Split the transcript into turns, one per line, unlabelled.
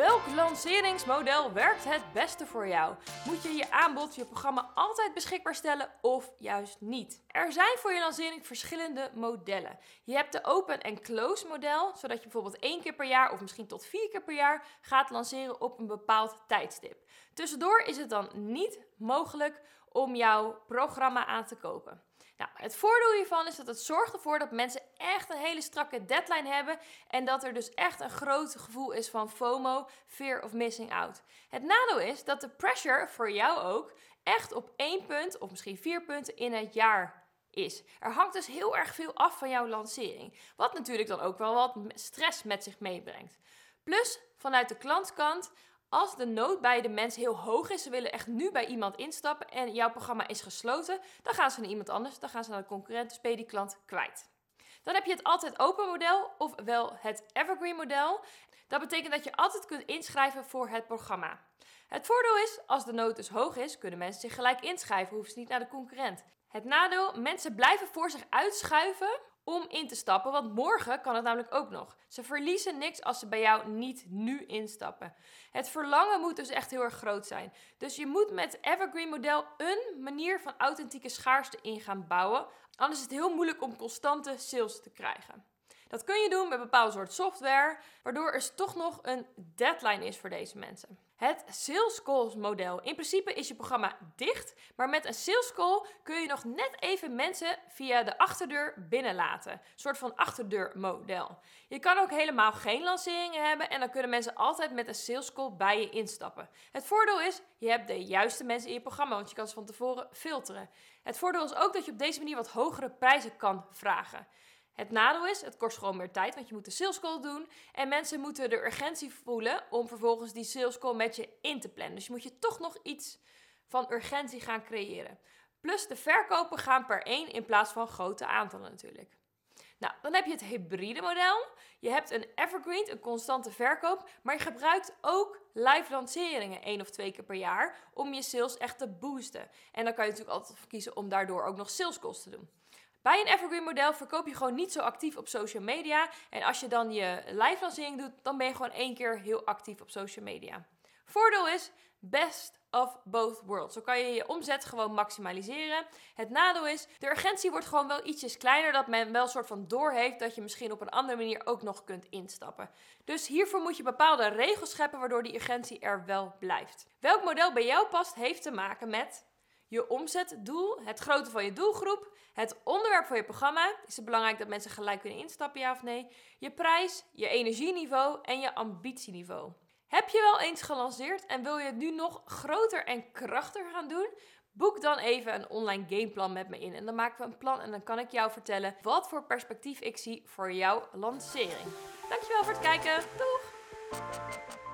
Welk lanceringsmodel werkt het beste voor jou? Moet je je aanbod, je programma altijd beschikbaar stellen of juist niet? Er zijn voor je lancering verschillende modellen. Je hebt de open en close model, zodat je bijvoorbeeld één keer per jaar of misschien tot vier keer per jaar gaat lanceren op een bepaald tijdstip. Tussendoor is het dan niet mogelijk om jouw programma aan te kopen. Nou, het voordeel hiervan is dat het zorgt ervoor dat mensen echt een hele strakke deadline hebben en dat er dus echt een groot gevoel is van FOMO, fear of missing out. Het nadeel is dat de pressure voor jou ook echt op één punt of misschien vier punten in het jaar is. Er hangt dus heel erg veel af van jouw lancering, wat natuurlijk dan ook wel wat stress met zich meebrengt. Plus, vanuit de klantkant, als de nood bij de mensen heel hoog is, ze willen echt nu bij iemand instappen en jouw programma is gesloten, dan gaan ze naar iemand anders, dan gaan ze naar de concurrent, dus ben je die klant kwijt. Dan heb je het altijd open model, ofwel het evergreen model. Dat betekent dat je altijd kunt inschrijven voor het programma. Het voordeel is, als de nood dus hoog is, kunnen mensen zich gelijk inschrijven, hoeven ze niet naar de concurrent. Het nadeel, mensen blijven voor zich uitschuiven om in te stappen, want morgen kan het namelijk ook nog. Ze verliezen niks als ze bij jou niet nu instappen. Het verlangen moet dus echt heel erg groot zijn. Dus je moet met Evergreen model een manier van authentieke schaarste in gaan bouwen. Anders is het heel moeilijk om constante sales te krijgen. Dat kun je doen met bepaalde soort software, waardoor er toch nog een deadline is voor deze mensen. Het sales calls model. In principe is je programma dicht, maar met een sales call kun je nog net even mensen via de achterdeur binnenlaten. Een soort van achterdeurmodel. Je kan ook helemaal geen lanceringen hebben en dan kunnen mensen altijd met een sales call bij je instappen. Het voordeel is, je hebt de juiste mensen in je programma, want je kan ze van tevoren filteren. Het voordeel is ook dat je op deze manier wat hogere prijzen kan vragen. Het nadeel is, het kost gewoon meer tijd, want je moet de sales call doen. En mensen moeten de urgentie voelen om vervolgens die sales call met je in te plannen. Dus je moet je toch nog iets van urgentie gaan creëren. Plus de verkopen gaan per één in plaats van grote aantallen natuurlijk. Nou, dan heb je het hybride model. Je hebt een evergreen, een constante verkoop, maar je gebruikt ook live lanceringen één of twee keer per jaar om je sales echt te boosten. En dan kan je natuurlijk altijd kiezen om daardoor ook nog sales calls te doen. Bij een evergreen model verkoop je gewoon niet zo actief op social media. En als je dan je live lancering doet, dan ben je gewoon één keer heel actief op social media. Voordeel is best of both worlds. Zo kan je je omzet gewoon maximaliseren. Het nadeel is, de urgentie wordt gewoon wel ietsjes kleiner, dat men wel een soort van doorheeft dat je misschien op een andere manier ook nog kunt instappen. Dus hiervoor moet je bepaalde regels scheppen waardoor die urgentie er wel blijft. Welk model bij jou past, heeft te maken met je omzetdoel, het grootte van je doelgroep, het onderwerp van je programma. Is het belangrijk dat mensen gelijk kunnen instappen, ja of nee? Je prijs, je energieniveau en je ambitieniveau. Heb je wel eens gelanceerd en wil je het nu nog groter en krachtiger gaan doen? Boek dan even een online gameplan met me in. En dan maken we een plan en dan kan ik jou vertellen wat voor perspectief ik zie voor jouw lancering. Dankjewel voor het kijken. Doeg!